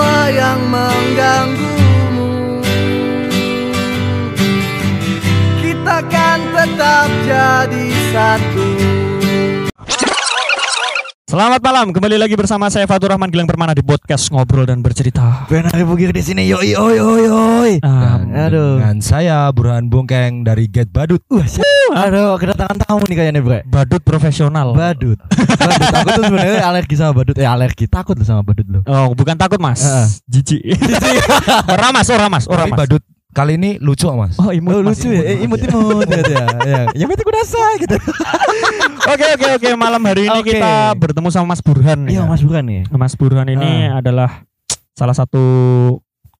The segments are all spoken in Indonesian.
semua yang mengganggumu. Kita kan tetap jadi satu Selamat malam, kembali lagi bersama saya Fatur Rahman Gilang Permana di podcast Ngobrol dan Bercerita. Benar Bugir di sini. Yoi yoi yoi yoi. Ah, Aduh. Dengan saya Burhan Bongkeng dari Get Badut. Wah, si- aduh kedatangan tamu nih kayaknya, Bre. badut profesional. Badut. badut. Aku tuh sebenarnya alergi sama badut. Eh alergi, takut sama badut loh. Oh, bukan takut mas, Heeh. jijik. ora mas, ora mas, ora mas. Badut kali ini lucu Mas. Oh imut Oh, mas, lucu ya, eh, imut imut gitu ya. Ya, ya itu kudasa gitu. Oke oke oke, malam hari ini Oke. kita bertemu sama Mas Burhan. Iya, ya. Mas bukan nih. Mas Burhan ini adalah salah satu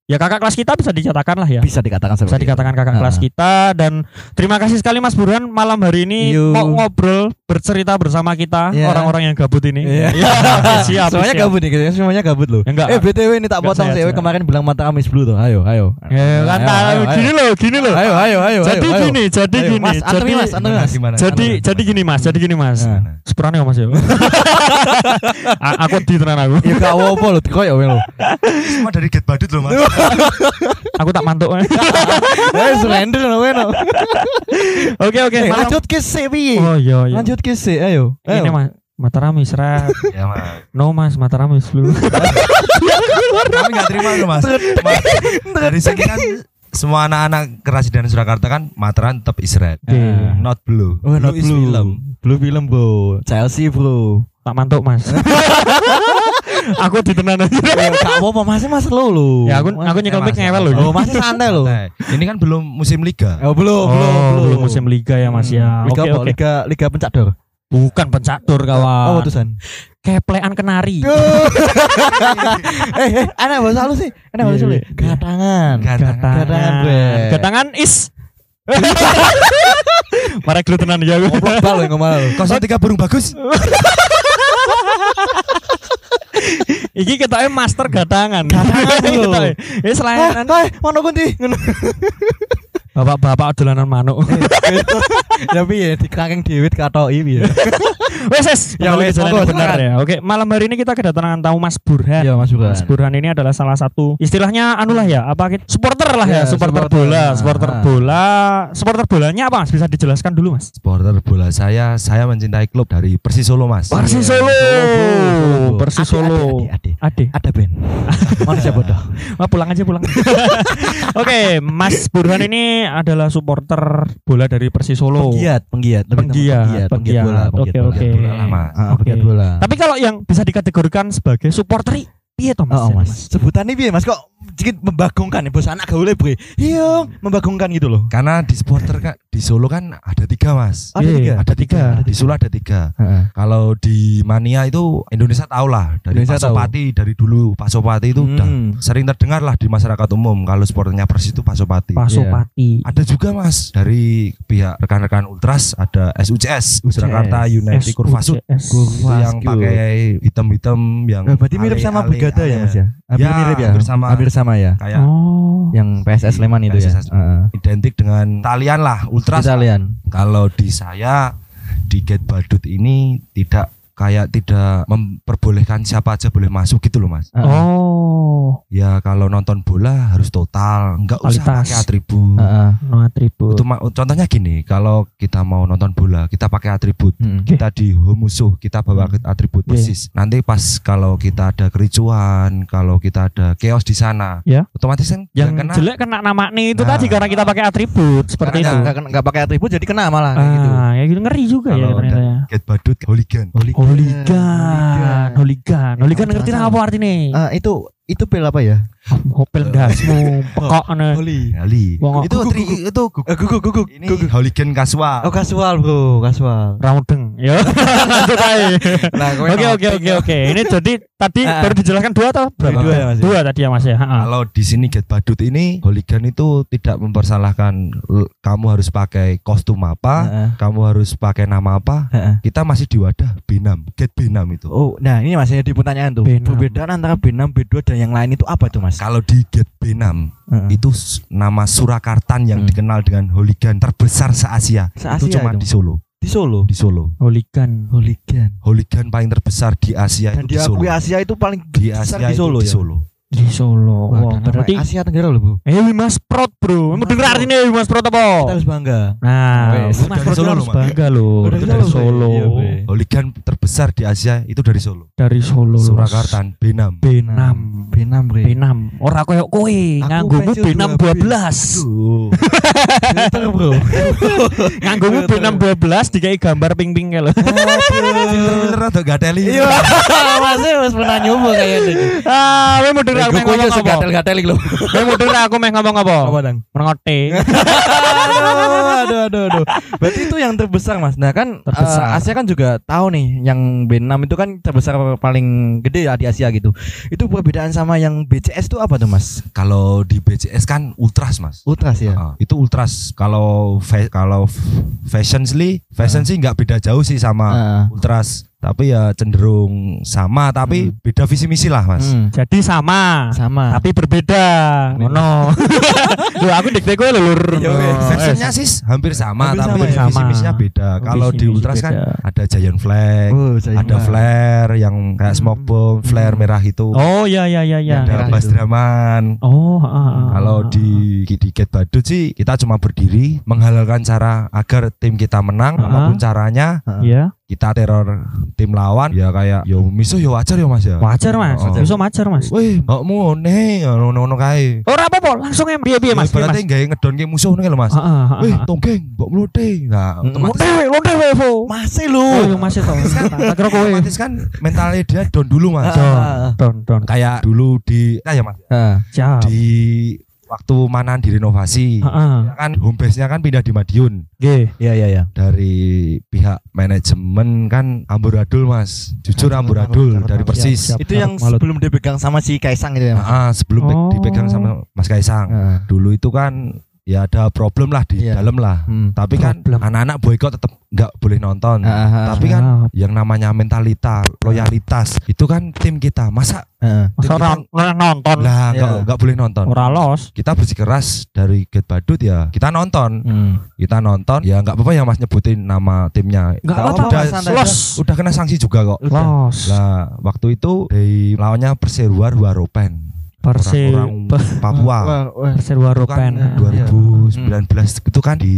ya kakak kelas kita bisa dikatakan lah ya. Bisa dikatakan Bisa dikatakan kakak Ah. kelas kita dan terima kasih sekali Mas Burhan malam hari ini Yo. mau ngobrol bercerita bersama kita Iya. orang-orang yang gabut ini. Iya. Iya, siap. Semuanya siap. gabut nih, kayaknya semuanya gabut loh. Enggak. Eh BTW ini tak potong sih. Kemarin bilang mata Amis Blue tuh. Ayo, ayo. Ya, kan Ayo, tak- ayo, gini loh, gini loh. Ayo, ayo, ayo. Jadi ayo, ayo. gini, jadi Ayo, gini, Mas, antemi jadi Mas, antemi Mas. Gimana? jadi jadi gini Mas, jadi gini Mas. Sepurane kok Mas ya. Aku di tenan aku. Ya gak apa-apa lho, koyo wae lho. Semua dari Get Badut loh Mas. Aku tak mantuk. Eh surrender no. Oke oke. Eh, lanjut ke piye? Oh iya iya. Lanjut ke sih, ayo. Ini Ayo. Mas, Mataram Isra. ya Mas. No Mas, Mataram is flu. Kami nggak terima loh Mas. Ma- dari sini kan semua anak-anak kerasidan Surakarta kan Mataran tetap Israel. Oke. Not blue. Oh, not is blue. film. Blue film, Bro. Chelsea, Bro. tak mantuk Mas. aku di tenan aja. Ya gak apa-apa, masih mas lo lho. Ya aku aku nyekel mic ngewel loh. Oh, masih santai. Nah, ini kan belum musim liga. Oh, belum, Oh, belum, belum. belum musim liga ya Mas ya. Liga Oke apa? Liga Liga Pencador. Bukan pencatur Oh, kawan. putusan. Keplean kenari. eh, eh, anak bahasa halus sih. Anak bahasa Iya, halus. iya. Gatangan. Gatangan. Gatangan, is. Marek lu tenan ya. Goblok bal ngomong. Kosong tiga burung bagus. Iki ketoknya master gatangan. Gatangan, lho. Ketoke. Ini selain Eh, bapak-bapak dolanan manuk. Ya piye dikrangeng dhewe katoki piye? Wes wes, Ya, wes, benar ya. Oke, malam hari ini kita kedatangan tamu Mas Burhan. Iya, Mas Burhan. Mas Burhan ini adalah salah satu istilahnya anu lah ya, apa kita supporter lah ya, Ya, supporter, supporter. bola, Ah, supporter ah. bola. Supporter bolanya apa Mas? Bisa dijelaskan dulu Mas? Supporter bola saya, saya mencintai klub dari Persis Solo Mas. Persis Solo. Solo. Persis Solo. ade, ade, Ade. Ada Ben. Manusia bodoh. Pulang aja pulang. Oke, Mas Burhan ini adalah supporter bola dari Persis Solo. Penggiat, penggiat, Penggiat, penggiat, penggiat bola, penggiat. penggiat Oke, bola. oke. Bola lah, Mas. Ah, Oke. Tapi kalau yang bisa dikategorikan sebagai supporter piye to Mas? Oh, mas. Sebutannya piye Mas kok sedikit membagongkan ya bos anak gaule bre. Iya, membagongkan gitu loh. Karena di supporter kan di Solo kan ada tiga mas. Ada Iya, tiga. Ada tiga. Di Solo ada tiga. Kalau di Mania itu Indonesia tahu lah dari Indonesia Pak Sopati dari dulu Pak Sopati itu udah Hmm. sering terdengar lah di masyarakat umum kalau supporternya Persis itu Pak Sopati. Pasopati. Ada juga mas dari pihak rekan-rekan Ultras ada SUCS Surakarta United Kurvasut yang pakai hitam-hitam yang Nah, berarti mirip sama Brigada ya ale. Mas ya? Hampir Ya, mirip ya? hampir sama. Hampir sama ya. kayak Oh. Yang PSS Sleman itu ya. PSS. Heeh. identik dengan talian lah Ultras Italian. kalau di saya di Get Badut ini tidak kayak tidak memperbolehkan siapa aja boleh masuk gitu loh mas Heeh. Oh. ya kalau nonton bola harus total nggak usah pakai atribut Heeh. No atribut. Itu ma- contohnya gini kalau kita mau nonton bola kita pakai atribut Mm. kita di home musuh kita bawa Hmm. atribut Iya. persis nanti pas kalau kita ada kericuan kalau kita ada chaos di sana Ya. otomatis kan yang kena jelek kena nama nih itu Nah. tadi karena kita pakai atribut seperti Karena itu. Enggak enggak pakai atribut jadi kena malah gitu. Ah, ya gitu ngeri juga ya Kalau ternyata ya. Get Badut hooligan Holigan, holigan, holigan Eh, ngerti apa artinya? Ah, itu itu pil apa ya? Hopel dasmu, pekok ane. Holi. Wong itu tri, itu gu- Eh, guguk guguk ini hooligan kasual Oh kasual bro, kasual. Raudeng, ya. Lanjut. Nah, kowe Oke oke oke oke. Ini jadi tadi Ah. baru dijelaskan dua atau berapa? Dua ya, Mas, ya? Dua tadi ya Mas ya. Kalau di sini Get Badut ini hooligan itu tidak mempersalahkan kamu harus pakai kostum apa, kamu harus pakai nama apa. Kita masih di wadah Benam, Get Benam itu. Oh, nah ini masih di pertanyaan tuh. B6. Perbedaan antara B6, B2 dan yang lain itu apa tuh, Mas? Kalau di Get Benam Heeh. itu nama Surakartan yang Hmm. dikenal dengan hooligan terbesar se-Asia. Se-Asia itu cuma itu? di Solo. Di Solo. di Solo. Hooligan. Hooligan. Hooligan paling terbesar di Asia Dan itu di Solo. Asia itu paling Di Asia di itu Solo di ya. Di Solo. Wah, dan berarti Asia Tenggara loh, Bu. Eh Wimas Prot, Bro. Mau denger artinya Wimas Prot Kita apa? harus bangga. Nah, Wes, dari Prot Solo harus Mas. bangga loh. Oh, dari Itu dari Solo. Iya, Be. Hooligan terbesar di Asia itu dari Solo. Dari Solo. Surakarta, Benam. Benam. Benam, Bre. Benam. Ora koyo kowe, nganggomu Benam 12. 12. Tuh. Filter, Bro. Nganggomu Benam 12 dikai gambar ping-ping lho. Filter-filter atau gateli. Iya. Masih Mas pernah nyoba kayaknya. Ah, denger aku meh ngomong apa? gatel-gatel lho. Mau denger aku meh ngomong apa? Apa, Dang? Mengote. aduh, aduh, aduh, aduh. Berarti itu yang terbesar, Mas. Nah, kan Terbesar. eh, Asia kan juga tahu nih yang B6 itu kan terbesar paling gede ya di Asia gitu. Itu perbedaan sama yang BCS itu apa tuh, Mas? Kalau di BCS kan ultras, Mas. Ultras ya. Ah, itu ultras. Kalau fa- kalau fashion sih, fashion sih nggak beda jauh sih sama Ah. ultras. Tapi ya cenderung sama, tapi beda visi misi lah, Mas. Hmm. Jadi sama, Sama. tapi berbeda. Ngono. Lho aku dikte kowe lho, Lur. Iya, wes. Oh, Fashionnya sih hampir sama, Hampir tapi sama ya? visi misinya beda. Kalau di ultras kan beda. ada giant flag, Oh, ada flare yang kayak smoke bomb, flare merah itu. Oh ya ya ya ya. ada Bas itu. Draman. Oh, ah, ah, Kalau ah, di di Get Badut sih kita cuma berdiri menghalalkan cara agar tim kita menang Ah. apa pun caranya ah. Ya, kita teror tim lawan ya kayak yo miso yo wajar yo Mas ya. wajar Mas. Oh. Bisa wajar Mas. Wih, mbok ngene ngono-ngono kae. Ora apa-apa, langsung em piye-piye Mas. piye, Berarti gawe ngedonke musuh ngene lho Mas. Wih, tonggeng, mbok mlute. Nah, Hmm. Lo otomatis dewe, lo dewe, Vo. Masih Oh, lu. yang masih tau. Tak kira kowe. otomatis kan mentalnya dia down dulu Mas. Don, don, don. Kayak dulu di nah ya Mas, di waktu manan direnovasi. Heeh. Ya kan home base-nya kan pindah di Madiun. Nggih. Iya, iya, iya. dari pihak manajemen kan amburadul mas jujur amburadul dari Persis siap. Itu yang Malut. sebelum dipegang sama si Kaisang itu ya. Mas? ah sebelum Oh. dipegang sama Mas Kaisang Ah. dulu itu kan ya ada problem lah di Iya. dalam lah Hmm. tapi kan anak-anak boykot tetap nggak boleh nonton Ah, ah, tapi kan Ah. yang namanya mentalitas loyalitas itu kan tim kita masa. Masa ora ora nonton. lah nggak Iya. nggak boleh nonton Ora los. kita bersikeras dari Get Badut ya kita nonton Hmm. kita nonton ya nggak apa-apa ya mas nyebutin nama timnya Enggak Nggak apa-apa. Udah Los. udah kena sanksi juga kok. Los. Lah, waktu itu dari lawannya Perseruar Waropen. Persi Orang-orang Papua. Itu kan Ropen. Iya. 2019 itu kan di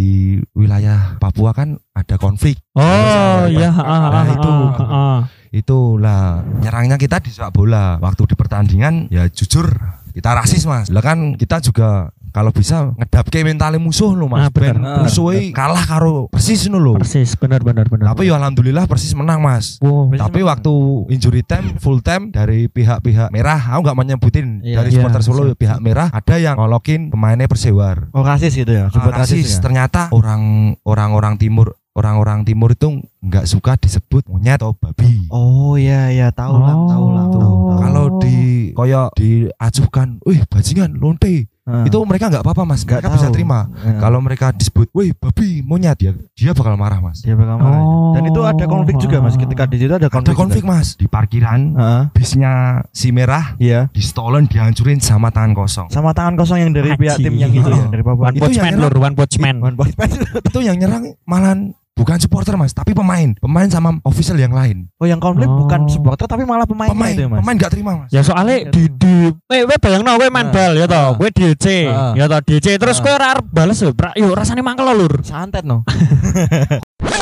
wilayah Papua kan ada konflik. Oh, iya, ah, Nah, ah, itu. ah, ah. Itulah nyerangnya kita di sepak bola. Waktu di pertandingan ya jujur kita rasis Mas. Lah kan kita juga kalau bisa ngedapke mentalnya musuh lo Mas. bener. ben Ah. musuhnya kalah karo Persis no lo. Persis, benar benar benar. Tapi ya alhamdulillah Persis menang Mas. Wow. Persis Tapi menang. waktu injury time, full time dari pihak-pihak merah, aku nggak menyebutin Iya. dari Iya, supporter Solo pihak merah ada yang ngolokin pemainnya Persewar. Oh, rasis gitu ya. Ah, rasis. rasis. ya? Ternyata orang orang-orang timur orang-orang timur itu nggak suka disebut monyet atau babi. Oh iya iya tahu lah Oh. tahu lah tahu. tahu. Kalau di koyo diacuhkan, wih bajingan lonte, Ah. itu mereka nggak apa-apa mas, Nggak mereka bisa terima. Ah. Kalau mereka disebut, wih babi monyet, dia dia bakal marah mas. dia bakal marah. Oh. Dan itu ada konflik juga Mas ketika di situ ada konflik. Ada konflik mas di parkiran, juga. Heeh. bisnya si merah Iya. di stolen dihancurin sama tangan kosong. Sama tangan kosong yang dari pihak tim yang itu ya, Oh. dari Papua. One Itu Punch yang Man nyerang. lur, One Punch Man. One Punch Man. itu yang nyerang malah bukan supporter mas, tapi pemain, pemain sama official yang lain. Oh yang konflik Oh. bukan supporter tapi malah pemain Pemain, itu ya Mas. pemain nggak terima mas. Ya soalnya di di we we bayangno kowe main Ah. bal ya toh, Ah. kowe DC, Ah. ya toh DC terus kowe ora arep bales yo, rasane mangkel lur. Santet no.